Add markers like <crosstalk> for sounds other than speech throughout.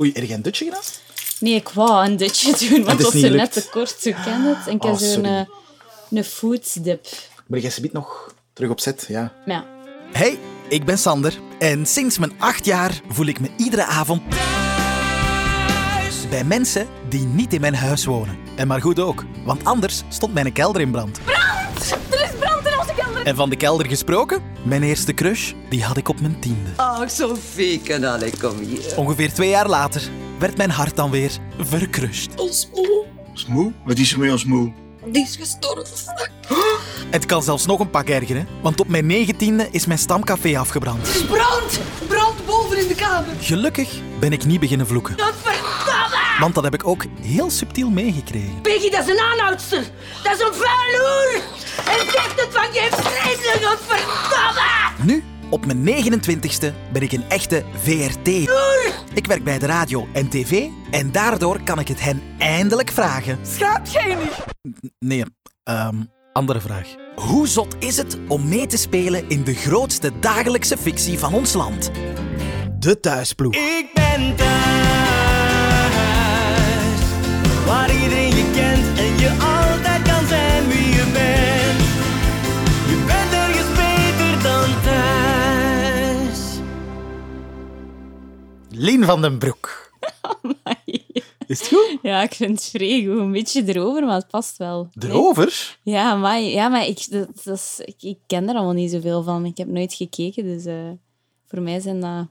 Oei, heb jij een dutje gedaan? Nee, ik wou een dutje <laughs> doen, want het was net te kort, zo ken het. En ik heb Oh, zo'n eh, een foodsdip. Maar jij zit nog terug op zet, ja. Ja, Hey, ik ben Sander en sinds mijn acht jaar voel ik me iedere avond thuis bij mensen die niet in mijn huis wonen. En maar goed ook, want anders stond mijn kelder in brand. Er is brand in onze kelder. En van de kelder gesproken, mijn eerste crush, die had ik op mijn tiende. Ach, Sophie, kanale, kom hier. Ongeveer twee jaar later werd mijn hart dan weer verkrust. Ons moe, Smoe? Wat is er met ons moe? die is gestorven. Het kan zelfs nog een pak ergeren, want op mijn negentiende is mijn stamcafé afgebrand. Er is brand. Brand boven in de kamer. Gelukkig ben ik niet beginnen vloeken, Dat. Want dat heb ik ook heel subtiel meegekregen. Peggy, dat is een aanhoudster. Dat is een vuile hoer. En zegt het van je vreselijk, dat verdamme. Nu, op mijn 29ste, ben ik een echte VRT. Ik werk bij de radio en tv en daardoor kan ik het hen eindelijk vragen. Schaamt jij niet? Nee, ehm, andere vraag. Hoe zot is het om mee te spelen in de grootste dagelijkse fictie van ons land? De thuisploeg. Ik ben thuis, waar iedereen je kent en je altijd kan zijn wie je bent. Je bent ergens beter dan thuis. Lien van den Broek. <laughs> Is het goed? ja, ik vind het vrij goed. Een beetje erover, maar het past wel. Nee? Erover? Ja, maar, ja, maar ik, dat, dat is, ik, ik ken er allemaal niet zoveel van. Ik heb nooit gekeken, dus eh, voor mij zijn dat...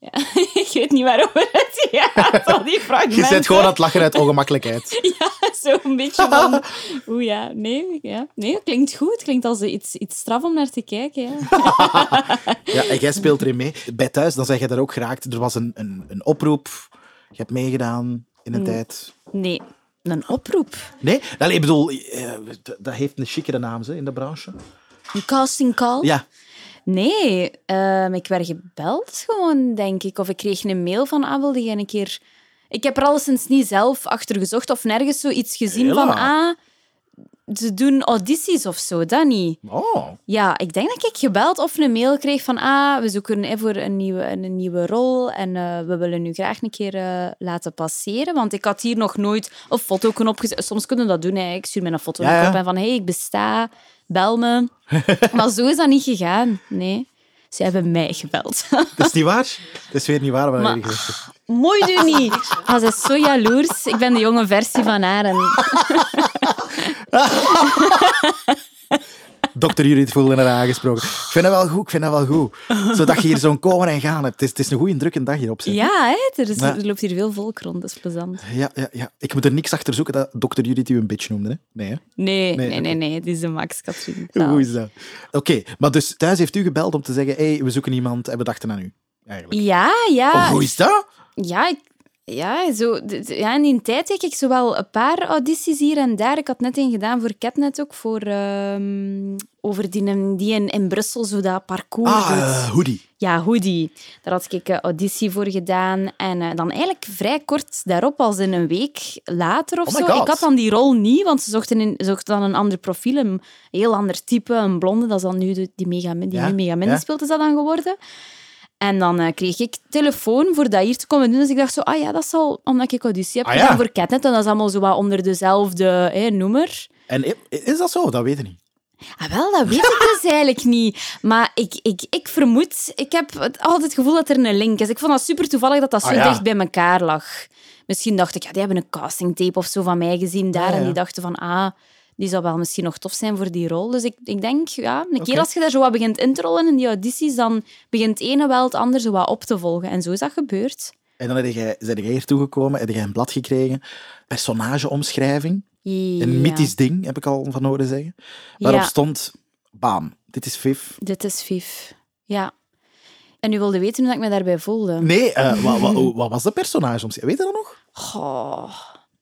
Ja, <laughs> ik weet niet waarover het gaat, al die <laughs> fragmenten. Je bent gewoon aan het lachen uit ongemakkelijkheid. <laughs> Ja, zo een beetje van... Oeh ja, nee, ja. nee, klinkt goed. Het klinkt als iets, iets straf om naar te kijken. Ja. Ja, en jij speelt erin mee. Bij thuis, dan zeg je daar ook geraakt. Er was een, een, een oproep. Je hebt meegedaan in een tijd. Nee, een oproep. Nee? Allee, ik bedoel, eh, dat heeft een chicere naam hè, in de branche. Een casting call? Ja. Nee, ehm, ik werd gebeld gewoon, denk ik. Of ik kreeg een mail van, ah, wilde jij een keer... Ik heb er alleszins niet zelf achter gezocht of nergens zoiets gezien Hela. van, ah, ze doen audities of zo, dat niet. Oh. Ja, ik denk dat ik gebeld of een mail kreeg van ah, we zoeken hè, voor een nieuwe, een nieuwe rol en eh, we willen u graag een keer eh, laten passeren. Want ik had hier nog nooit een foto opgezet. Soms kunnen we dat doen. Hè. Ik stuur mij een foto Ja, ja. op en van hey, ik besta, bel me. <laughs> maar zo is dat niet gegaan. Nee, ze hebben mij gebeld. <laughs> Dat is niet waar. Dat is weer niet waar wat Maar- gezegd hebt. Mooi doe niet. Ah, ze is zo jaloers. Ik ben de jonge versie van haar. En... <laughs> Dokter Judith voelde er aangesproken. Ik vind dat wel goed, ik vind dat wel goed. Zodat je hier zo'n komen en gaan hebt. Het is, het is een goede drukke dag hier op zit. Ja, hè, er, is, Ja. er loopt hier veel volk rond. Dat is plezant. Ja, ja, ja. Ik moet er niks achter zoeken dat dokter Judith u een bitch noemde. Hè? Nee, hè? Nee, Nee, nee, nee, nee. Het is de Max, Katrien. Hoe is dat? Oké, maar dus thuis heeft u gebeld om te zeggen hey, we zoeken iemand en we dachten aan u. Eigenlijk. Ja, ja. Oh, hoe is dat? Ja, ik- ja, zo, ja, in die tijd deed ik zo wel een paar audities hier en daar. Ik had net een gedaan voor Catnet ook, voor, ehm, over die, die in, in Brussel zo dat parcours Ah, eh, hoodie. Ja, Hoodie. Daar had ik een auditie voor gedaan. En eh, dan eigenlijk vrij kort daarop, als in een week later of Oh zo. God. Ik had dan die rol niet, want ze zochten, in, zochten dan een ander profiel, een heel ander type, een blonde. Dat is dan nu de- die mega, die Ja, nu ja. speelt, is dat dan geworden. En dan eh, kreeg ik telefoon voor dat hier te komen doen. Dus ik dacht zo, ah ja, dat zal omdat ik auditie heb Ah ja. voor Catnet. En dat is allemaal zo wat onder dezelfde noemer. En is dat zo? Dat weet ik niet. Ah, wel, dat weet ik dus <laughs> eigenlijk niet. Maar ik, ik, ik vermoed... Ik heb altijd het gevoel dat er een link is. Ik vond dat super toevallig dat dat zo Ah, ja. dicht bij elkaar lag. Misschien dacht ik, ja, die hebben een castingtape of zo van mij gezien daar. Ja. En die dachten van, ah, die zou wel misschien nog tof zijn voor die rol. Dus ik, ik denk, ja, een keer als je daar zo wat begint in te rollen in die audities, dan begint het ene wel het andere zo wat op te volgen. En zo is dat gebeurd. En dan ben jij, ben jij hier toegekomen, heb jij een blad gekregen, personageomschrijving, Ja. een mythisch ding, heb ik al van horen zeggen, waarop Ja. stond, bam, dit is Viv. Dit is Viv. Ja. En u wilde weten hoe ik me daarbij voelde? Nee, eh, wat, wat, <laughs> wat was de personageomschrijving? Weet je dat nog? Goh,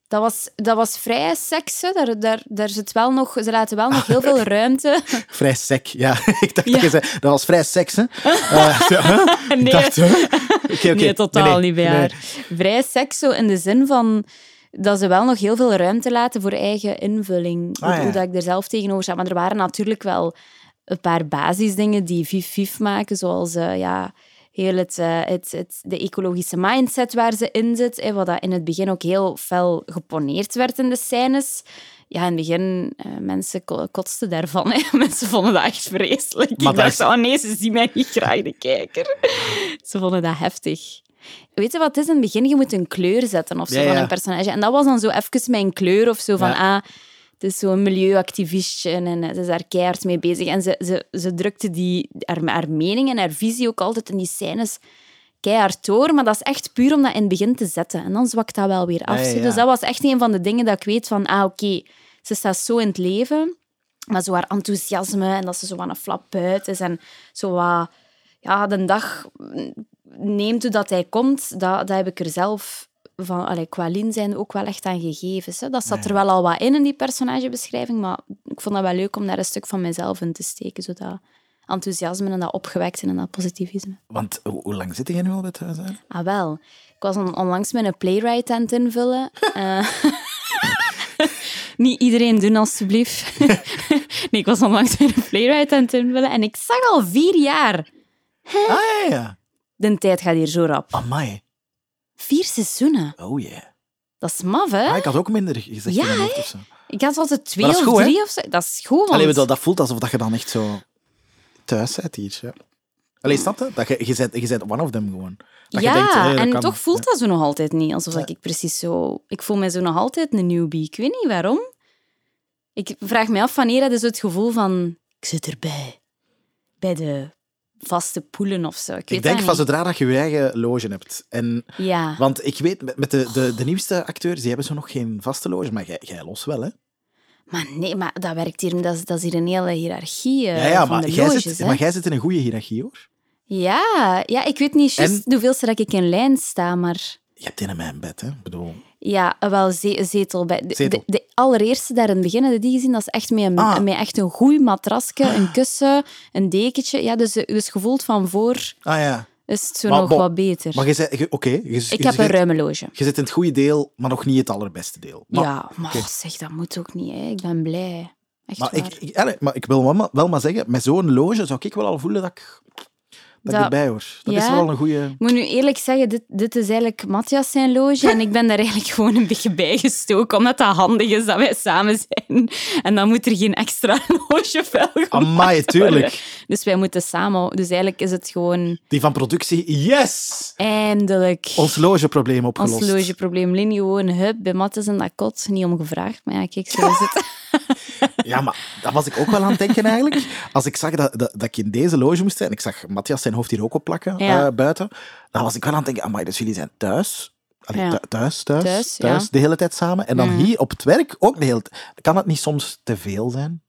dat was, dat was vrij seks. hè. Daar, daar, daar zit wel nog, ze laten wel nog heel veel <laughs> ruimte. Vrij sec, ja. <laughs> ik dacht Ja. dat je zei, dat was vrij seks, hè? <laughs> Eh, huh? Nee. dacht, huh? Nee, totaal Nee, nee, niet bij haar. Vrij seks, zo in de zin van dat ze wel nog heel veel ruimte laten voor eigen invulling. Ah, hoe, ja. hoe dat ik er zelf tegenover sta. Maar er waren natuurlijk wel een paar basisdingen die vief-vief maken, zoals... eh, ja, heel het, eh, het, het, de ecologische mindset waar ze in zit, hè, wat dat in het begin ook heel fel geponeerd werd in de scènes. Ja, in het begin, eh, mensen ko- kotsten daarvan. <laughs> Hè. Mensen vonden dat echt vreselijk. Maar ik dat dacht, is- oh nee, ze zien mij niet graag, de kijker. Ze vonden dat heftig. Weet je wat het is? In het begin, je moet een kleur zetten of zo Ja, van een personage. En dat was dan zo even mijn kleur of zo van, Ja. ah, het is zo'n milieuactivistje en eh, ze is daar keihard mee bezig. En ze, ze, ze drukte die, haar, haar mening en haar visie ook altijd in die scènes keihard door. Maar dat is echt puur om dat in het begin te zetten. En dan zwakt dat wel weer af. Ja, ja. Dus dat was echt een van de dingen dat ik weet van, ah, oké, ze staat zo in het leven. Maar zo haar enthousiasme en dat ze zo aan een flap buiten is en zo wat... Ja, de dag neemt hoe dat hij komt, dat, dat heb ik er zelf van, allee, qua zijn ook wel echt aan gegeven. Hè. Dat zat er wel al wat in, in die personagebeschrijving, maar ik vond dat wel leuk om daar een stuk van mezelf in te steken. Zo dat enthousiasme en dat opgewekte en dat positivisme. Want hoe, lang zit jij nu al bij het huis? Hè? Ah, wel. Ik was on- onlangs een playwright aan het invullen. <laughs> Eh, <laughs> niet iedereen doen, alstublieft. <laughs> nee, ik was onlangs een playwright aan het invullen en ik zag al vier jaar. Ah, ja, ja. De tijd gaat hier zo rap. Amai. Vier seizoenen. Oh, yeah. Dat is maf, hè? Ah, ik had ook minder gezegd Ja, in of zo. Ik had altijd twee dat is of goed, hè? drie of zo. Dat is goed, want... Allee, dat voelt alsof dat je dan echt zo thuis bent hier. Ja. Allee, snap je? Dat je, je, bent, je bent one of them gewoon. Dat ja, je denkt, eh, dat en kan. toch voelt Ja. dat zo nog altijd niet. Alsof dat ik precies zo... Ik voel me zo nog altijd een newbie. Ik weet niet waarom. Ik vraag me af, wanneer je zo het gevoel van... Ik zit erbij. Bij de vaste poelen of zo. Ik, denk van zodra dat je je eigen loge hebt. En, Ja. want ik weet, met- de, de, de nieuwste acteurs, die hebben zo nog geen vaste loge. Maar jij, jij los wel, hè? Maar nee, maar dat werkt hier... Dat is, dat is hier een hele hiërarchie eh, ja, ja, van maar, de jij loges, zit, hè. maar jij zit in een goede hiërarchie, hoor. Ja, ja, ik weet niet juist En- hoeveelste dat ik in lijn sta, maar... Je hebt in mijn bed, hè? Ik bedoel... Ja, wel ze- zetel. Bij. De, Zetel. De, de allereerste daar in het begin, die gezien? Dat is echt met een, Ah. met echt een goed matrasje, een kussen, een dekentje. Ja, dus, dus gevoeld van voor Ah ja. is het zo Maar nog wat beter. Maar je je- Oké. ik je heb een ruime loge. Je zit in het goede deel, maar nog niet het allerbeste deel. Maar, ja, maar zeg, dat moet ook niet. Hè. Ik ben blij. Echt Maar waar. ik, maar ik wil wel maar, wel maar zeggen, met zo'n loge zou ik wel al voelen dat ik, dat ik Dat- erbij hoor. Dat is wel een goede... Ik moet nu eerlijk zeggen, dit, dit is eigenlijk Matthias zijn loge en ik ben daar eigenlijk gewoon een beetje bijgestoken, omdat dat handig is dat wij samen zijn. En dan moet er geen extra <laughs> logevel gemaakt Amai, worden. tuurlijk. Dus wij moeten samen... Dus eigenlijk is het gewoon Die van productie, yes! eindelijk Ons logeprobleem ons opgelost. logeprobleem. Lin gewoon, hup, bij Matthias en dat kot. Niet om gevraagd, maar ja, kijk, zo is het. <laughs> Ja, maar dat was ik ook wel aan het denken eigenlijk. Als ik zag dat, dat, dat ik in deze loge moest zijn, en ik zag Matthias zijn hoofd hier ook op plakken Ja. eh, buiten, dan was ik wel aan het denken, amai, dus jullie zijn thuis... Allee, Ja. thu- thuis, thuis, Thuis, thuis, ja. de hele tijd samen. En dan Mhm. hier op het werk ook de hele tijd. Kan dat niet soms te veel zijn?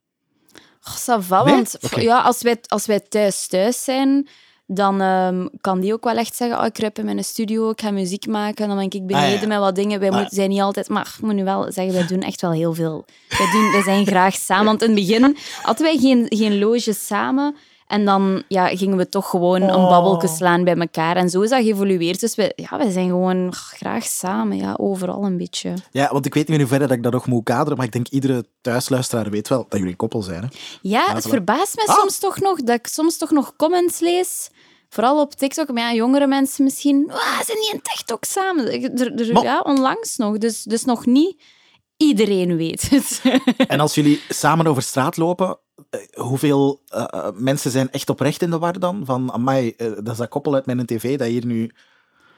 Oh, ça va, Nee? want ja, als, wij, als wij thuis thuis zijn, dan ehm, kan die ook wel echt zeggen, oh, ik kruip in mijn studio, ik ga muziek maken, dan ben ik beneden Ah, ja. met wat dingen. Wij Ah. moeten, zijn niet altijd... Maar ik moet nu wel zeggen, wij doen echt wel heel veel. Wij, doen, wij zijn graag samen. Want in het begin hadden wij geen, geen loge samen. En dan ja, gingen we toch gewoon een Oh. babbelje slaan bij elkaar. En zo is dat geëvolueerd. Dus wij, ja, wij zijn gewoon oh, graag samen. Ja, overal een beetje. Ja, want ik weet niet in hoeverre dat ik dat nog moet kaderen, maar ik denk iedere thuisluisteraar weet wel dat jullie een koppel zijn. Hè? Ja, het voilà. verbaast me Ah. soms toch nog dat ik soms toch nog comments lees. Vooral op TikTok, maar ja, jongere mensen misschien. Wauw, zijn die in TikTok samen? Er, er- Maar- ja, onlangs nog. Dus, dus nog niet iedereen weet het. En als jullie samen over straat lopen, hoeveel eh, eh, mensen zijn echt oprecht in de war dan? Van, amai, eh, dat is dat koppel uit mijn tv dat hier nu...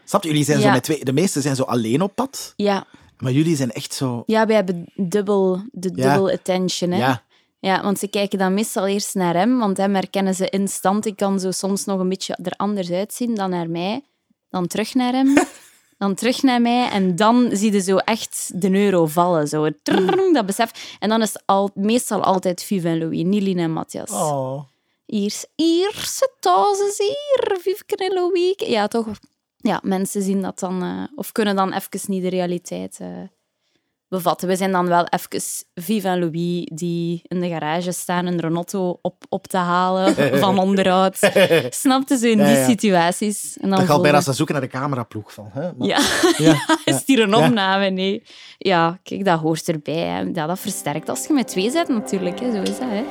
Snap je? Jullie zijn zo met twee... De meesten zijn zo alleen op pad, ja. maar jullie zijn echt zo... ja, wij hebben dubbel, de Ja. dubbel attention. Hè? Ja, Ja, want ze kijken dan meestal eerst naar hem, want hem herkennen ze instant. Ik kan zo soms nog een beetje er anders uitzien dan naar mij. Dan terug naar hem, <laughs> dan terug naar mij. En dan zie je zo echt de euro vallen. Zo. Dat besef. En dan is het al, meestal altijd Viv en Louis, niet en Matthias. Oh. Hier, is hier, Vivke en Louis. Ja, toch. Ja, mensen zien dat dan, of kunnen dan even niet de realiteit bevatten. We zijn dan wel even Viv en Louis die in de garage staan een Renotto op, op te halen <laughs> van onderhoud. Snapte ze in die ja. situaties? En dan Dat gaat bijna ze zoeken naar de cameraploeg van. Hè? Maar- Ja, Ja, <laughs> is hier een opname? Nee. Ja, kijk, dat hoort erbij. Hè. Ja, dat versterkt als je met twee bent natuurlijk. Hè. Zo is dat. Hè.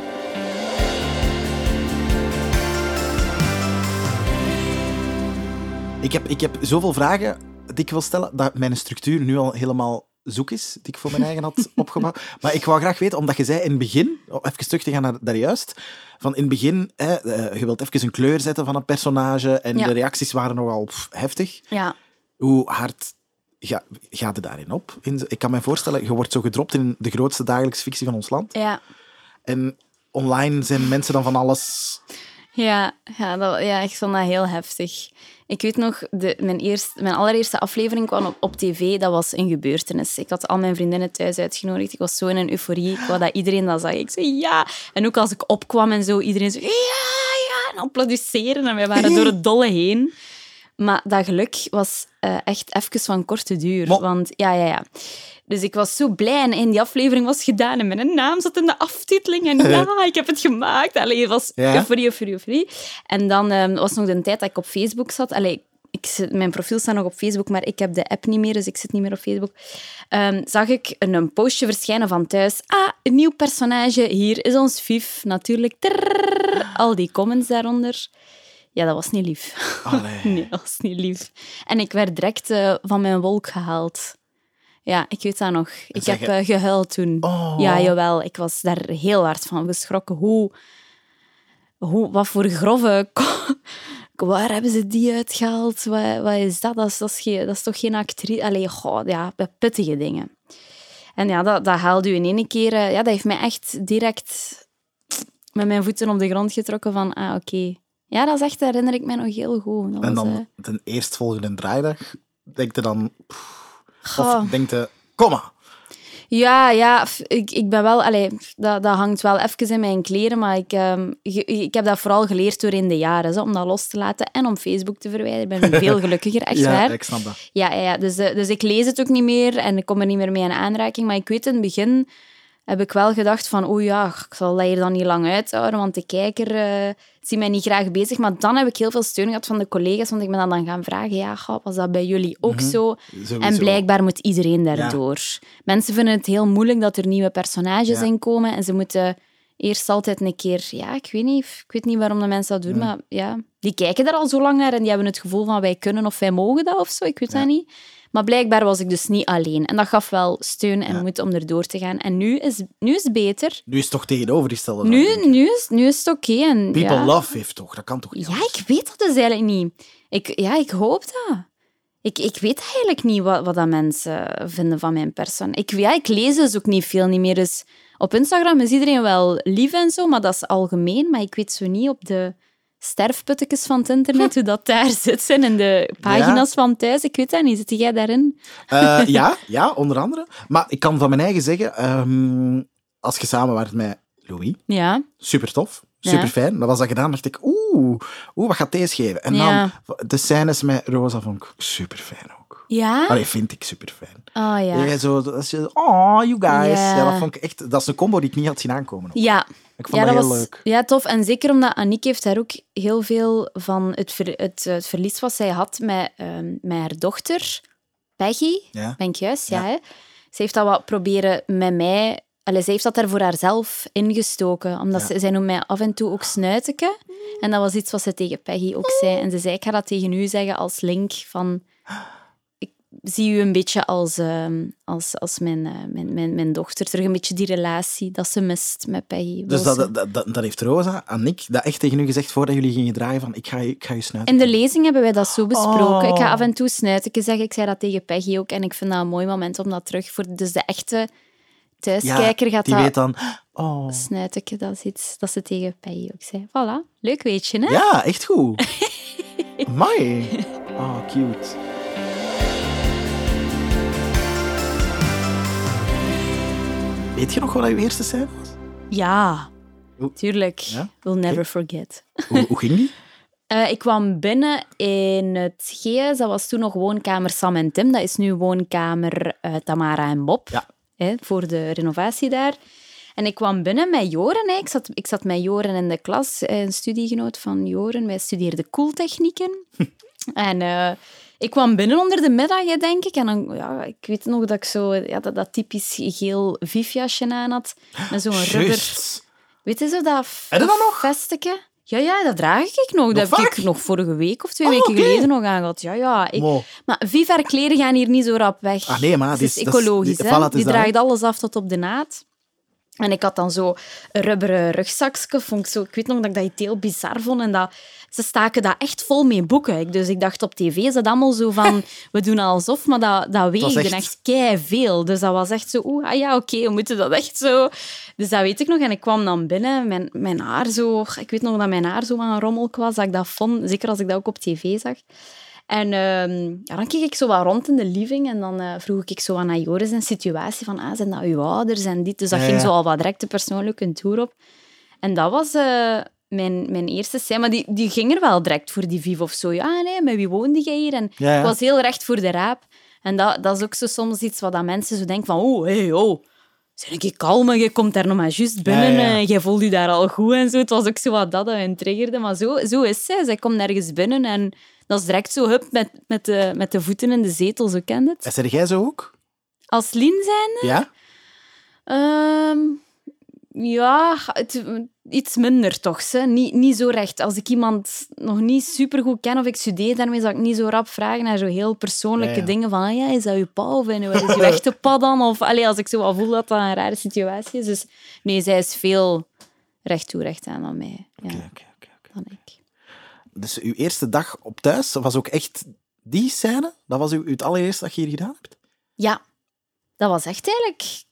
Ik heb, ik heb zoveel vragen die ik wil stellen, dat mijn structuur nu al helemaal zoek is, die ik voor mijn eigen had <laughs> opgebouwd. Maar ik wou graag weten, omdat je zei in het begin, om even terug te gaan naar daar juist, van in het begin, hè, eh, je wilt even een kleur zetten van een personage en Ja. de reacties waren nogal pff, heftig. Ja. Hoe hard ga, gaat het daarin op? Ik kan me voorstellen, je wordt zo gedropt in de grootste dagelijkse fictie van ons land. Ja. En online zijn mensen dan van alles... Ja, ja, ja, ik vond dat heel heftig. Ik weet nog, de, mijn, eerste, mijn allereerste aflevering kwam op, op tv. Dat was een gebeurtenis. Ik had al mijn vriendinnen thuis uitgenodigd. Ik was zo in een euforie. Ik wou dat iedereen dat zag. Ik zei ja. En ook als ik opkwam en zo, iedereen zei ja, ja. En applaudisseren. En wij waren door het dolle heen. Maar dat geluk was eh, echt even van korte duur. Want ja, ja, ja. Dus ik was zo blij en in die aflevering was gedaan en mijn naam zat in de aftiteling en <laughs> ja, ik heb het gemaakt. Allee, het was Ja? euforie, euforie, euforie. En dan ehm, was nog de tijd dat ik op Facebook zat. Allee, ik zit, mijn profiel staat nog op Facebook, maar ik heb de app niet meer, dus ik zit niet meer op Facebook. Ehm, zag ik een, een postje verschijnen van thuis. Ah, een nieuw personage. Hier is ons Viv. Natuurlijk. Al die comments daaronder. Ja, dat was niet lief. Allee. <laughs> Nee, dat was niet lief. En ik werd direct eh, van mijn wolk gehaald. Ja, ik weet dat nog. Ik zeg heb je- eh, gehuild toen. Oh. Ja, jawel. Ik was daar heel hard van geschrokken. Hoe, hoe, wat voor grove... <laughs> Waar hebben ze die uitgehaald? Wat, wat is dat? Dat is, dat, is geen, dat is toch geen actrice? Allee, goh, ja, pittige dingen. En ja, dat, dat haalde u in één keer... eh, Ja, dat heeft mij echt direct met mijn voeten op de grond getrokken van... Ah, oké. Ja, dat is echt, herinner ik mij nog heel goed. Dat En was, eh, dan de eerstvolgende draaidag, denk je dan... goh. Of denk je, kom maar. Ja, ja, ik, ik ben wel... Allee, dat, dat hangt wel even in mijn kleren, maar ik, ehm, ik heb dat vooral geleerd door in de jaren, zo, om dat los te laten en om Facebook te verwijderen. Ik ben veel <laughs> gelukkiger, echt ja, waar. ik snap dat. Ja, ja, ja. Dus, eh, dus ik lees het ook niet meer en ik kom er niet meer mee in aanraking. Maar ik weet, in het begin heb ik wel gedacht van, oh ja, ik zal dat hier dan niet lang uithouden, want de kijker eh ziet mij niet graag bezig. Maar dan heb ik heel veel steun gehad van de collega's, want ik ben dan, dan gaan vragen, ja, goh, was dat bij jullie ook zo? Sowieso. En blijkbaar moet iedereen daardoor. Mensen vinden het heel moeilijk dat er nieuwe personages Ja. in komen en ze moeten eerst altijd een keer... Ja, ik weet niet, ik weet niet waarom de mensen dat doen, maar ja, die kijken daar al zo lang naar en die hebben het gevoel van wij kunnen of wij mogen dat of zo, ik weet dat niet. Maar blijkbaar was ik dus niet alleen. En dat gaf wel steun en moed om erdoor te gaan. En nu is, nu is het beter. Nu is het toch tegenovergestelde. Nu, nu, is, nu is het oké. en People ja. love heeft toch? Dat kan toch niet? Ja, anders? ik weet dat dus eigenlijk niet. Ik, ja, ik hoop dat. Ik, ik weet eigenlijk niet wat, wat dat mensen vinden van mijn persoon. Ik, ja, ik lees dus ook niet veel niet meer. Dus op Instagram is iedereen wel lief en zo, maar dat is algemeen. Maar ik weet zo niet op de sterfputtekes van het internet hoe dat daar <laughs> zit zijn en de pagina's van thuis. Ik weet dat niet. Zit jij daarin? Eh, ja, <laughs> ja, onder andere. Maar ik kan van mijn eigen zeggen, ehm, als je samenwerkt met Louis, Ja. super tof, Ja. super fijn. Dat was dat gedaan, dacht ik, oeh, oeh, wat gaat deze geven? En Ja. dan de scènes met Rosa vond ik super fijn ook. Ja? Allee, vind ik super fijn. Oh ja. Ja, zo, dat oh, you guys. Ja. Ja. dat vond ik echt, dat is een combo die ik niet had zien aankomen. Ja. Ik vond ja, dat dat heel was, leuk. Ja, tof. En zeker omdat Aniek heeft daar ook heel veel van het, ver- het, het verlies wat zij had met, ehm, met haar dochter, Peggy. Ja. Ben ik juist? Ja. Ze heeft dat wat proberen met mij... Allee, ze heeft dat daar voor haarzelf ingestoken. Omdat ze, zij noemt mij af en toe ook snuiteke. En dat was iets wat ze tegen Peggy ook zei. En ze zei, ik ga dat tegen u zeggen als link van... Ik zie u een beetje als, ehm, als, als mijn, eh, mijn, mijn, mijn dochter. Terug een beetje die relatie dat ze mist met Peggy. Dus dat, dat, dat, dat heeft Rosa aan Nick dat echt tegen u gezegd voordat jullie gingen draaien van ik ga je, ik ga je snuiten. In de lezing hebben wij dat zo besproken. Ik ga Oh. af en toe snuiteke zeggen. Ik zei dat tegen Peggy ook. En ik vind dat een mooi moment om dat terug voor... Dus de echte thuiskijker gaat die dat... weet dan, oh. Dat is iets dat ze tegen Peggy ook zei. Voilà, leuk weetje, hè? Ja, echt goed. <laughs> Mooi. Oh, cute. Weet je nog wat je eerste scène was? Ja, Oeh. tuurlijk. Ja? We'll never forget. Hoe, hoe ging die? <laughs> Eh, ik kwam binnen in het GS. Dat was toen nog woonkamer Sam en Tim. Dat is nu woonkamer eh, Tamara en Bob. Ja. Hè, voor de renovatie daar. En ik kwam binnen met Joren. Hè. Ik, zat, ik zat met Joren in de klas, eh, een studiegenoot van Joren. Wij studeerden koeltechnieken. <laughs> en ik kwam binnen onder de middag, denk ik. En dan, ja, ik weet nog dat ik zo ja, dat, dat typisch geel vifjasje aan had. Met zo'n <gasps> rubber... Weet je zo dat dat nog? vesteke? Ja, ja, dat draag ik nog. Dat heb ik nog vorige week of twee Oh, weken geleden nog aangehad. Ja, ja. Ik... Wow. Maar Vivar kleren gaan hier niet zo rap weg. Ah, nee, maar Het is ecologisch. die- hè. voilà, die draagt alles af tot op de naad. En ik had dan zo een rubberen rugzakje. Vond ik, zo, ik weet nog dat ik dat iets heel bizar vond. En dat, ze staken dat echt vol met boeken. Dus ik dacht op tv is dat allemaal zo van... <laughs> We doen alsof, maar dat, dat weegde echt- echt, kei veel. Dus dat was echt zo... Oeh, ah ja, oké, we moeten dat echt zo... Dus dat weet ik nog. En ik kwam dan binnen, mijn, mijn haar zo... Ik weet nog dat mijn haar zo aan rommel was, dat ik dat vond. Zeker als ik dat ook op tv zag. En ehm, ja, dan keek ik zo wat rond in de living en dan eh, vroeg ik zo aan Joris een situatie van, ah, zijn dat uw ouders en dit? Dus dat Ja, ging zo al wat direct de persoonlijke tour op. En dat was eh, mijn, mijn eerste scène, maar die, die ging er wel direct voor die Viv of zo. Ja, nee, met wie woonde jij hier? En ik was heel recht voor de raap. En dat, dat is ook zo soms iets wat dat mensen zo denken van, oh, hey, oh, zeg ik kalm, je komt daar nog maar juist binnen, Ja, ja, ja. eh, jij voelt je daar al goed en zo. Het was ook zo wat dat dat hen triggerde, maar zo, zo is zij. Zij komt nergens binnen en dat is direct zo, hup, met, met, de, met de voeten in de zetel, zo kent het. En zeg jij zo ook? Als Lien zijn, Ja? Ehm, ja, het, iets minder toch. Ze. Niet, niet zo recht. Als ik iemand nog niet supergoed ken of ik studeer daarmee, zou ik niet zo rap vragen naar zo heel persoonlijke Ja, ja. dingen van ah, ja, is dat je pa of en wat is je <laughs> echte pa dan? Of allee, als ik zo wel voel dat dat een rare situatie is. Dus nee, zij is veel recht toe, recht aan dan mij. Ja, oké, oké. dan ik. Dus uw eerste dag op thuis was ook echt die scène? Dat was uw, het allereerste dat je hier gedaan hebt? Ja, dat was echt eigenlijk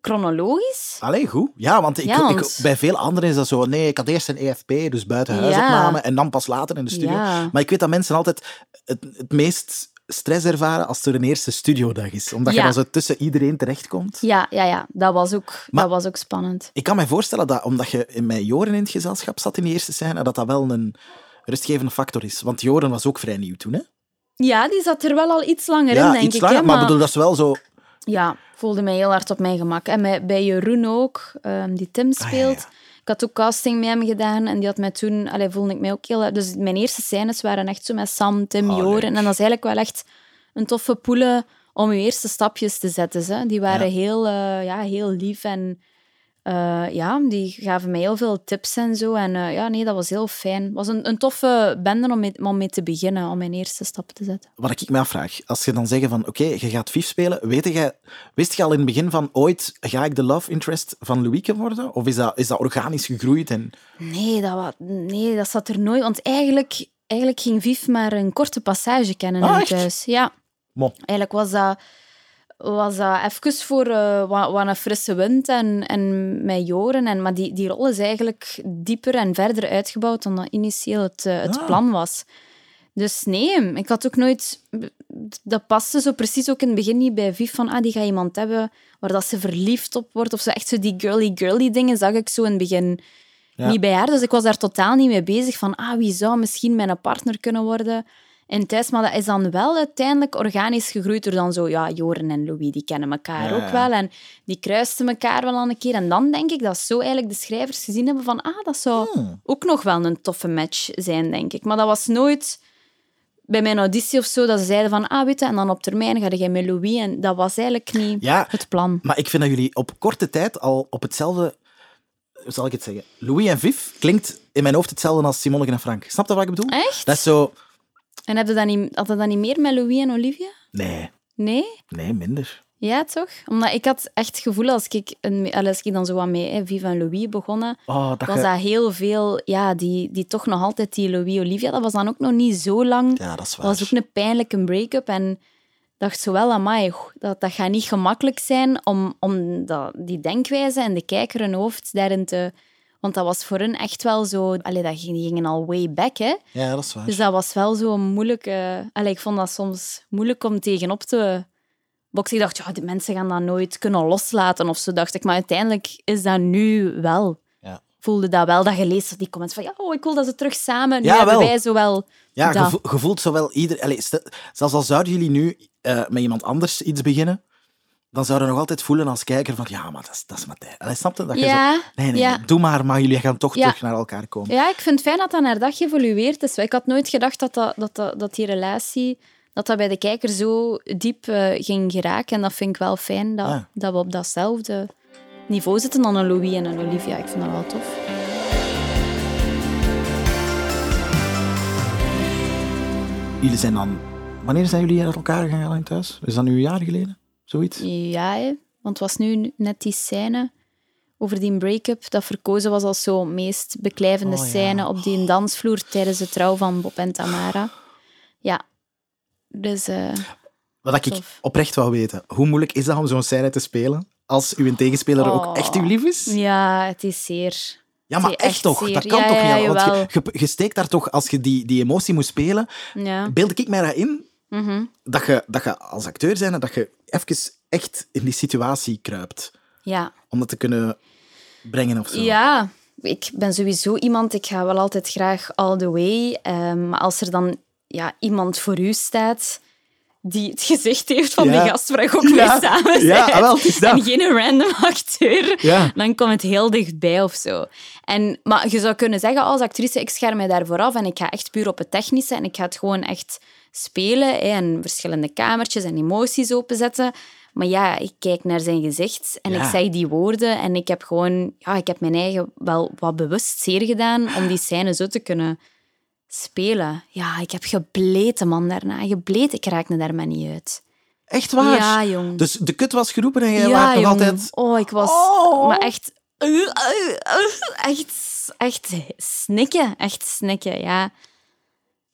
chronologisch. Allee, goed. Ja, want, ik, Ja, ik- bij veel anderen is dat zo... Nee, ik had eerst een EFP, dus buitenhuisopname, Ja. en dan pas later in de studio. Ja. Maar ik weet dat mensen altijd het, het meest stress ervaren als er een eerste studiodag is. Omdat je dan zo tussen iedereen terechtkomt. Ja, ja, ja. Dat was ook, Maar- dat was ook spannend. Ik kan me voorstellen dat, omdat je met Joren in het gezelschap zat in die eerste scène, dat dat wel een rustgevende factor is. Want Joren was ook vrij nieuw toen, hè? Ja, die zat er wel al iets langer ja, in, denk iets ik. langer, hè, maar bedoel, dat is wel zo... Ja, voelde mij heel hard op mijn gemak. En bij, Jeroen ook, ehm, die Tim Ah, ja, speelt. ja. Ik had ook casting met hem gedaan en die had mij toen... Allee, voelde ik mij ook heel... Dus mijn eerste scènes waren echt zo met Sam, Tim, Oh, Joren. En dat is eigenlijk wel echt een toffe poelen om je eerste stapjes te zetten. Ze. Die waren heel, eh, ja, heel lief en... eh, ja, die gaven mij heel veel tips en zo. En eh, ja, nee, dat was heel fijn. Het was een, een toffe bende om mee, om mee te beginnen, om mijn eerste stap te zetten. Wat ik me afvraag, als je dan zeggen van, oké, je gaat Vief spelen, weet je, wist je al in het begin van, ooit ga ik de love interest van Louieke worden? Of is dat, is dat organisch gegroeid? En... Nee dat, nee, dat zat er nooit. Want eigenlijk, eigenlijk ging Viv maar een korte passage kennen Ah, thuis. Ja, Mo. eigenlijk was dat, was dat even voor eh, wat, wat een frisse wind en, en met Joren. En, maar die, die rol is eigenlijk dieper en verder uitgebouwd dan dat initieel het, eh, het Ah. plan was. Dus nee, ik had ook nooit... Dat paste zo precies ook in het begin niet bij Viv van ah, die gaat iemand hebben waar dat ze verliefd op wordt. Of zo echt zo die girly-girly dingen zag ik zo in het begin Ja. niet bij haar. Dus ik was daar totaal niet mee bezig van ah, wie zou misschien mijn partner kunnen worden in thuis. Maar dat is dan wel uiteindelijk organisch gegroeid door dan zo... Ja, Joren en Louis, die kennen elkaar Ja, ook wel. En die kruisten elkaar wel aan een keer. En dan denk ik dat zo eigenlijk de schrijvers gezien hebben van ah, dat zou Hmm. ook nog wel een toffe match zijn, denk ik. Maar dat was nooit bij mijn auditie of zo, dat ze zeiden van, ah, weet je, en dan op termijn ga jij met Louis. En dat was eigenlijk niet Ja. het plan. Maar ik vind dat jullie op korte tijd al op hetzelfde... Hoe zal ik het zeggen? Louis en Viv klinkt in mijn hoofd hetzelfde als Simone en Frank. Snap je wat ik bedoel? Echt? Dat is zo... En heb je dat niet, had je dat niet meer met Louis en Olivia? Nee, Nee? nee, minder. Ja, toch? Omdat ik had echt het gevoel, als ik, een, als ik dan zo wat met hè, Viva en Louis begonnen, Oh, dat was dat heel veel... Ja, die, die toch nog altijd die Louis-Olivia, dat was dan ook nog niet zo lang. Ja, dat is Dat waar. was ook een pijnlijke break-up. En dacht zo wel, amai, goh, dat, dat gaat niet gemakkelijk zijn om, om dat, die denkwijze en de kijker hun hoofd daarin te... Want dat was voor hun echt wel zo... Allee, dat ging, die gingen al way back, hè. Ja, dat is waar. Dus dat was wel zo moeilijk... eh, allee, ik vond dat soms moeilijk om tegenop te boksen. Ik dacht, ja, die mensen gaan dat nooit kunnen loslaten of zo, dacht ik. Maar uiteindelijk is dat nu wel. Ja. Voelde dat wel, dat je leest die comments van ja, oh, ik wil dat ze terug samen... Nu Ja, hebben wel. wij zo wel... Ja, voelt zowel ieder... Allee, zelfs al zouden jullie nu eh, met iemand anders iets beginnen, dan zouden we nog altijd voelen als kijker van ja, maar dat is, dat is Matthijs. Allee, snap je? Dat ja, je zo, nee, nee, doe maar, maar jullie gaan toch terug naar elkaar komen. Ja, ik vind het fijn dat dat naar dag geëvolueerd is. Ik had nooit gedacht dat, dat, dat, dat, die relatie dat dat bij de kijker zo diep eh, ging geraken. En dat vind ik wel fijn, dat, dat we op datzelfde niveau zitten dan een Louis en een Olivia. Ik vind dat wel tof. Jullie zijn dan... Wanneer zijn jullie uit elkaar gegaan thuis? Is dat nu een jaar geleden? Zoiets? Ja, hè. want het was nu net die scène over die break-up dat verkozen was als zo'n meest beklijvende Oh, ja. scène op die dansvloer tijdens de trouw van Bob en Tamara. Ja. Dus eh, Wat ik Tof. oprecht wou weten. Hoe moeilijk is dat om zo'n scène te spelen? Als uw tegenspeler ook Oh. echt uw lief is? ja, het is zeer... Ja, maar echt toch? zeer. Dat kan Ja, toch ja, niet? Want je, je, je steekt daar toch, als je die, die emotie moet spelen, Ja. beeld ik mij dat in, Mhm. dat je, dat je als acteur zijn, dat je even echt in die situatie kruipt. ja. Om dat te kunnen brengen of zo. Ja, ik ben sowieso iemand, ik ga wel altijd graag all the way. ehm, maar als er dan ja, iemand voor u staat die het <laughs> gezicht heeft van Ja. die gast waar ik ook Ja. mee samen Ja, bent, ah, wel, het is <laughs> dat. en geen random <laughs> acteur, Ja. dan komt het heel dichtbij of zo. En, maar je zou kunnen zeggen als actrice, ik scherm mij daarvoor af en ik ga echt puur op het technische en ik ga het gewoon echt spelen en verschillende kamertjes en emoties openzetten. Maar ja, ik kijk naar zijn gezicht en Ja. ik zeg die woorden en ik heb gewoon, ja, ik heb mijn eigen wel wat bewust zeer gedaan om die scène zo te kunnen spelen. Ja, ik heb gebleten, man, daarna. Gebleed, ik raakte daar maar niet uit. Echt waar? Ja, jong. Dus de kut was geroepen en jij ja, waart nog jong. altijd... Oh, ik was... Oh. Maar echt... Echt, echt snikken. Echt snikken, ja.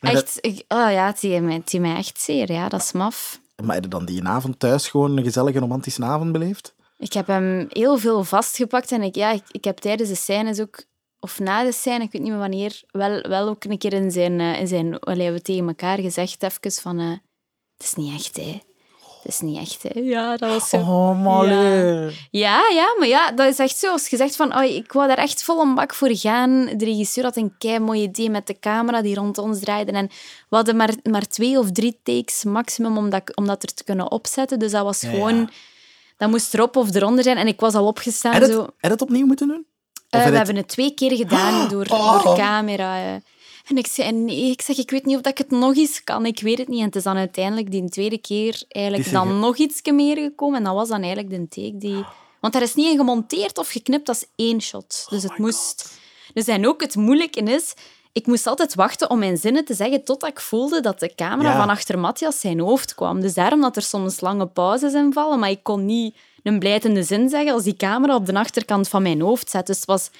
Maar Echt... oh ja, het deed mij, het deed mij echt zeer, ja. Dat is maf. Maar heb je dan die avond thuis gewoon een gezellige romantische avond beleefd? Ik heb hem heel veel vastgepakt en ik, ja, ik, ik heb tijdens de scènes ook, of na de scène, ik weet niet meer wanneer, wel, wel ook een keer in zijn, eh, in zijn we tegen elkaar gezegd even van, eh, het is niet echt, hè. Het is niet echt, hè. Ja, dat was zo. Oh, molle. Ja, ja, maar ja, dat is echt zo. Als je zegt van, oh, ik wou daar echt vol een bak voor gaan. De regisseur had een kei mooi idee met de camera die rond ons draaide. En we hadden maar, maar twee of drie takes maximum om dat, om dat er te kunnen opzetten. Dus dat was Ja, gewoon... ja. Dat moest erop of eronder zijn. En ik was al opgestaan. Heb je zo. heb het opnieuw moeten doen? Eh, we hebben het twee keer gedaan door, Oh. door camera. En ik zei, nee, ik zeg, ik weet niet of dat ik het nog eens kan. Ik weet het niet. En het is dan uiteindelijk die tweede keer eigenlijk dan ge- nog iets meer gekomen. En dat was dan eigenlijk de take die... Want daar is niet in gemonteerd of geknipt, dat is één shot. Dus het moest... Dus en ook het moeilijke is... Ik moest altijd wachten om mijn zinnen te zeggen totdat ik voelde dat de camera Ja. van achter Matthias zijn hoofd kwam. Dus daarom dat er soms lange pauzes in vallen, maar ik kon niet een blijtende zin zeggen als die camera op de achterkant van mijn hoofd zat. Dus het was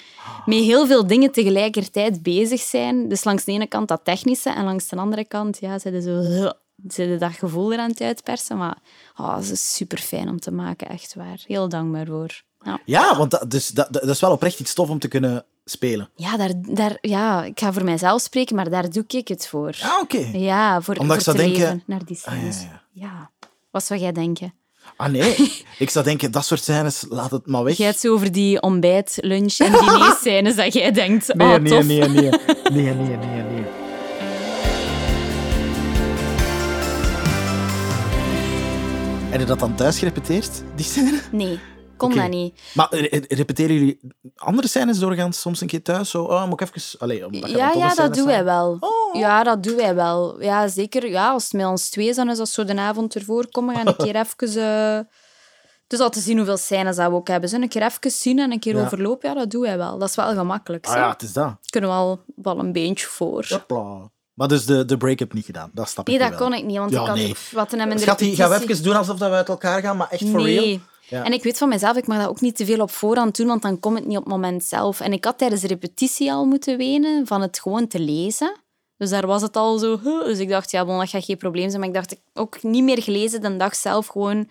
met heel veel dingen tegelijkertijd bezig zijn. Dus langs de ene kant dat technische en langs de andere kant ja, ze zo <laughs> ze dat gevoel eraan te uitpersen. Maar oh, het is super fijn om te maken, echt waar. Heel dankbaar voor. Ja. Ja, want dat, dus, dat, dat is wel oprecht iets tof om te kunnen spelen. Ja, daar, daar, ja, ik ga voor mijzelf spreken, maar daar doe ik het voor. Ah, oké. Ja, voor, Omdat ik zou denken- leven naar die Ah, ja, scènes. ja. ja, Wat zou jij denken? Ah, nee. <laughs> ik zou denken, dat soort scènes, laat het maar weg. Jij hebt zo over die ontbijt, lunch en diner-scènes dat jij denkt, Nee, oh, nee, tof. nee, nee, nee. <laughs> Nee, nee, nee, nee. Heb je dat dan thuis gerepeteerd, die scène? Nee, kon dat niet. Maar re- repeteren jullie andere scènes doorgaans soms een keer thuis? Zo, oh, moet ik even... Allee, omdat Ja, ja, dat doen wij zijn. wel. Oh. Ja, dat doen wij wel. Ja, zeker. Ja, als het met ons twee is, dan is dat zo de avond ervoor komen. Gaan een keer <laughs> even... eh, Dus al te zien hoeveel scènes dat we ook hebben. Zo een keer even zien en een keer Ja. overlopen. Ja, dat doen wij wel. Dat is wel gemakkelijk. Ah ja, het is dat. Kunnen we wel, wel een beentje voor. Hopla. Maar dus de, de break-up niet gedaan, dat snap Nee, ik dat nu wel. kon ik niet, want Ja, ik had nee. wat hem in de Schattie, gaan we even doen alsof dat we uit elkaar gaan, maar echt for nee. real? Ja. En ik weet van mezelf, ik mag dat ook niet te veel op voorhand doen, want dan komt het niet op het moment zelf. En ik had tijdens de repetitie al moeten wenen van het gewoon te lezen. Dus daar was het al zo... huh. Dus ik dacht, ja, bon, dat gaat geen probleem zijn. Maar ik dacht, ik ook niet meer gelezen de dag zelf gewoon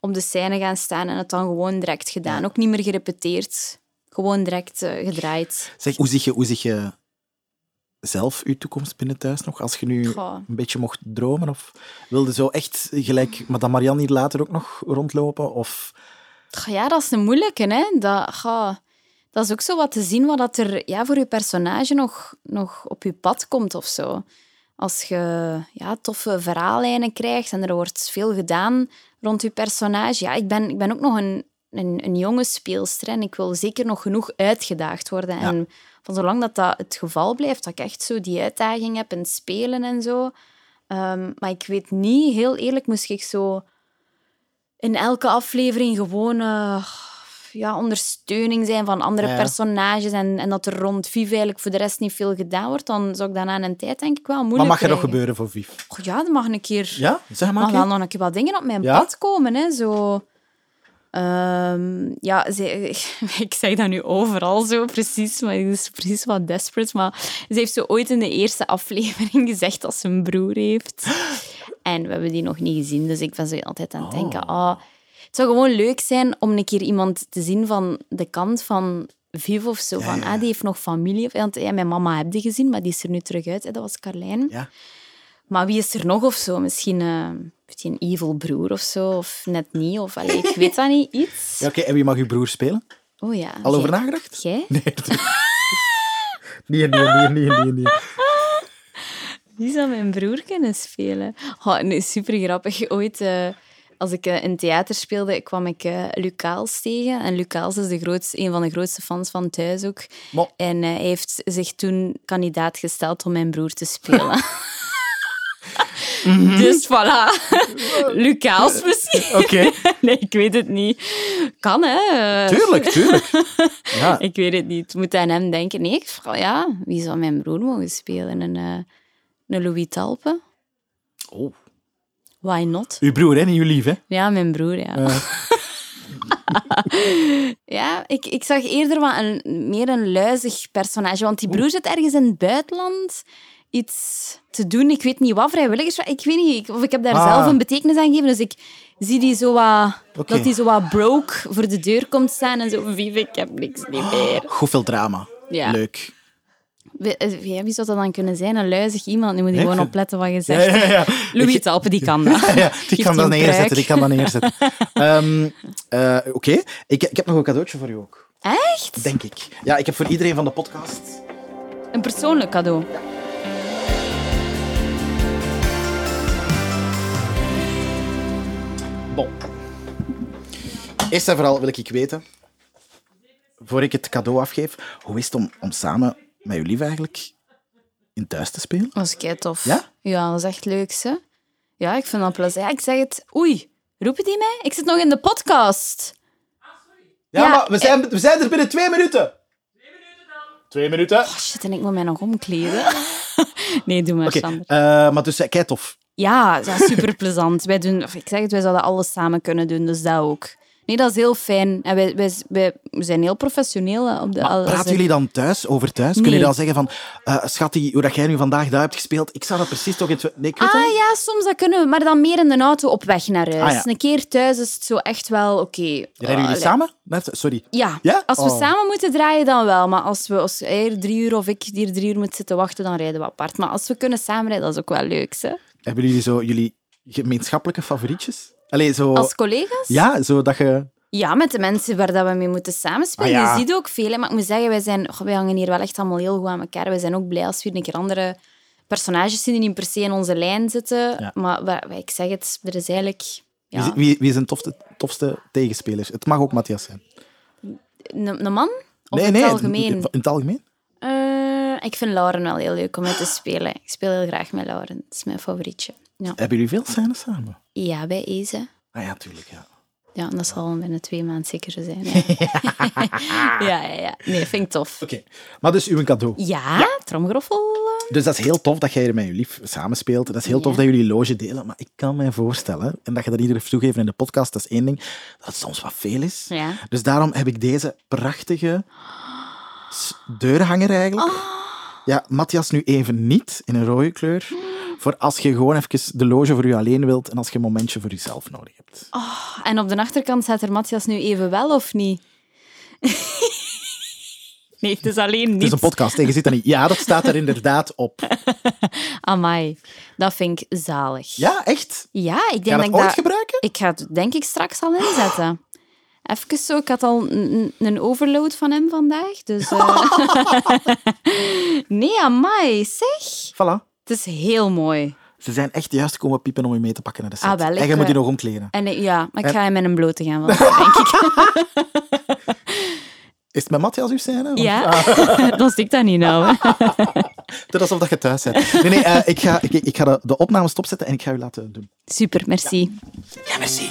op de scène gaan staan en het dan gewoon direct gedaan. Ook niet meer gerepeteerd. Gewoon direct eh, gedraaid. Zeg, hoe zie je, hoe zie je zelf je toekomst binnen thuis nog? Als je nu Goh. een beetje mocht dromen? Of wilde zo echt gelijk Madame Marianne hier later ook nog rondlopen? Of... Goh, Ja, dat is een moeilijke, hè. Dat, goh, dat is ook zo wat te zien wat dat er ja, voor je personage nog, nog op je pad komt of zo. Als je ja, toffe verhaallijnen krijgt en er wordt veel gedaan rond je personage. Ja, ik ben, ik ben ook nog een, een, een jonge speelster en ik wil zeker nog genoeg uitgedaagd worden. Ja. En van zolang dat, dat het geval blijft, dat ik echt zo die uitdaging heb in spelen en zo. Ehm, maar ik weet niet, heel eerlijk, moest ik zo in elke aflevering gewoon eh, ja, ondersteuning zijn van andere Ja. personages en, en dat er rond Viv eigenlijk voor de rest niet veel gedaan wordt, dan zou ik dat na een tijd denk ik wel moeilijk Maar mag er nog gebeuren voor Viv? Goh, ja, er mag een keer... Ja? Zeg maar. mag wel keer. nog een keer wat dingen op mijn Ja? pad komen. Hè, zo... Ehm, ja, ze, <laughs> ik zeg dat nu overal zo precies, maar het is precies wat desperate. Maar ze heeft zo ooit in de eerste aflevering <laughs> gezegd dat ze een broer heeft. En we hebben die nog niet gezien, dus ik ben zo altijd aan het denken... ah, het zou gewoon leuk zijn om een keer iemand te zien van de kant van Viv of zo. Van, ah, die heeft nog familie. Want ja, mijn mama heb die gezien, maar die is er nu terug uit. Hè. Dat was Carlijn. Ja. Maar wie is er nog of zo? Misschien eh, heeft hij een evil broer of zo, of net niet. Of, allee, ik weet dat niet. Iets. <laughs> Ja, Oké, en wie mag uw broer spelen? Oh ja. Al over jij- nagedacht? Jij? <laughs> <laughs> Nee, nee, nee, nee, nee, nee. Wie zou mijn broer kunnen spelen? Oh, nee, super grappig. Ooit, eh, als ik eh, in theater speelde, kwam ik eh Lucaals tegen. En Lucaals is de grootste, een van de grootste fans van thuis ook. Maar- En eh, hij heeft zich toen kandidaat gesteld om mijn broer te spelen. Dus voilà. <laughs> Lucaals misschien. Oké, <laughs> Nee, ik weet het niet. Kan, hè? <laughs> Tuurlijk, tuurlijk. Ja. Ik weet het niet. Het moet aan hem denken. Nee, ik vraag, ja, wie zou mijn broer mogen spelen? Een, eh, een Louis Talpe? Oh. Why not? Uw broer, hè? Niet uw lief, hè? Ja, mijn broer, ja. Ja. ja, ik, ik zag eerder wat een, meer een luizig personage. Want die broer zit ergens in het buitenland iets te doen. Ik weet niet wat, vrijwilligers. Ik weet niet, of ik heb daar Ah. zelf een betekenis aan gegeven. Dus ik zie die zo wat... Dat hij zo wat broke voor de deur komt staan en zo... Vive, ik heb niks niet meer. Goed veel drama. Ja. Leuk. Wie, eh, wie zou dat dan kunnen zijn? Een luizig iemand. Nu moet je gewoon opletten wat je zegt. ja, ja. Louis Ik- Talpe, die kan <laughs> dat. Die Geeft kan dat die een neerzetten. Die kan dat neerzetten. <laughs> Ehm, eh, Oké, ik, ik heb nog een cadeautje voor u ook. Echt? Denk ik. Ja, ik heb voor iedereen van de podcast... Een persoonlijk cadeau. Eerst en vooral wil ik weten, voor ik het cadeau afgeef, hoe is het om, om samen met uw lief eigenlijk in thuis te spelen? Dat is kei tof. Ja? Ja, dat is echt leuk, hè? Ja, ik vind dat plezant. Ja, ik zeg het... Oei, roepen die mij? Ik zit nog in de podcast. Ja, Ja, maar we zijn, we zijn er binnen twee minuten. Twee minuten dan. Twee minuten. Oh, shit, en ik moet mij nog omkleden. <laughs> nee, doe maar, Sander. eh, maar dus, kei tof. Ja, ja super <laughs> plezant. Wij doen, of ik zeg het, wij zouden alles samen kunnen doen, dus dat ook. Nee, dat is heel fijn. En wij, wij, wij we zijn heel professioneel. Op de, Maar praten jullie dan thuis over thuis? Nee. Kunnen jullie dan zeggen van, schattie, hoe dat jij nu vandaag daar hebt gespeeld, ik zou dat precies toch in... Nee, ik weet het Ah ja, soms dat kunnen we, maar dan meer in de auto op weg naar huis. Ah, ja. Een keer thuis is het zo echt wel oké. Rijden Oh, jullie allee. samen? Sorry. Ja. Ja? als we Oh. samen moeten draaien, dan wel. Maar als, we, als hier drie uur of ik hier drie uur moet zitten wachten, dan rijden we apart. Maar als we kunnen samenrijden, dat is ook wel leuk. Hè? Hebben jullie zo jullie gemeenschappelijke favorietjes? Allee, zo... Als collega's? Ja, zo dat je... Ja, met de mensen waar dat we mee moeten samenspelen. Ah, ja. Je ziet ook veel. hè. Maar ik moet zeggen, wij, zijn, oh, wij hangen hier wel echt allemaal heel goed aan elkaar. Wij zijn ook blij als we hier een keer andere personages zien die niet per se in onze lijn zitten. Ja. Maar ik zeg het, er is eigenlijk... Wie, Ja, is- wie, wie is een tofste, tofste tegenspeler? Het mag ook Matthias zijn. een, man? Of nee, in nee, het algemeen? In, in het algemeen? Eh, ik vind Lauren wel heel leuk om mee te spelen. Ik speel heel graag met Lauren. Dat is mijn favorietje. Ja, Hebben jullie veel scènes samen? Ja bij Eze. Ah ja, tuurlijk, ja. Ja, dat zal binnen twee maanden zeker zijn. <laughs> Ja, ja, ja, ja. Nee, vind ik tof. Oké. Maar dus uw cadeau. Ja, tromgeroffel. eh. Dus dat is heel tof dat jij er met je lief samenspeelt. Dat is heel tof Ja. dat jullie loge delen. Maar ik kan mij voorstellen, en dat je dat iedereen heeft toegeven in de podcast, dat is één ding, dat het soms wat veel is. Ja. Dus daarom heb ik deze prachtige deurhanger eigenlijk. Ah. Ja, Matthias nu even niet, in een rode kleur. Voor als je gewoon even de loge voor je alleen wilt en als je een momentje voor jezelf nodig hebt. En op de achterkant staat er Matthias nu even wel, of niet? <laughs> nee, het is alleen Het niet. is een podcast, je ziet dat niet. Ja, dat staat er inderdaad op. <laughs> Amai, dat vind ik zalig. Ja, echt? Ja, ik denk dat het ik dat... gebruiken? Ik ga het denk ik straks al inzetten. Even zo, ik had al een, een overload van hem vandaag, dus... eh. <laughs> nee, amai, zeg. Voilà. Het is heel mooi. Ze zijn echt juist komen piepen om je mee te pakken naar de set. Ah, wel, ik, en je moet eh, die nog omkleden. En ja, maar ik En- ga hem in een blote gaan denk ik. <laughs> Is het met Matthias uw scène? Want- Ja, Ah, <laughs> dan stik dat niet nou. <laughs> is alsof dat je thuis bent. Nee, nee, eh, ik ga, ik, ik ga de, de opname stopzetten en ik ga u laten doen. Super, merci. Ja, merci.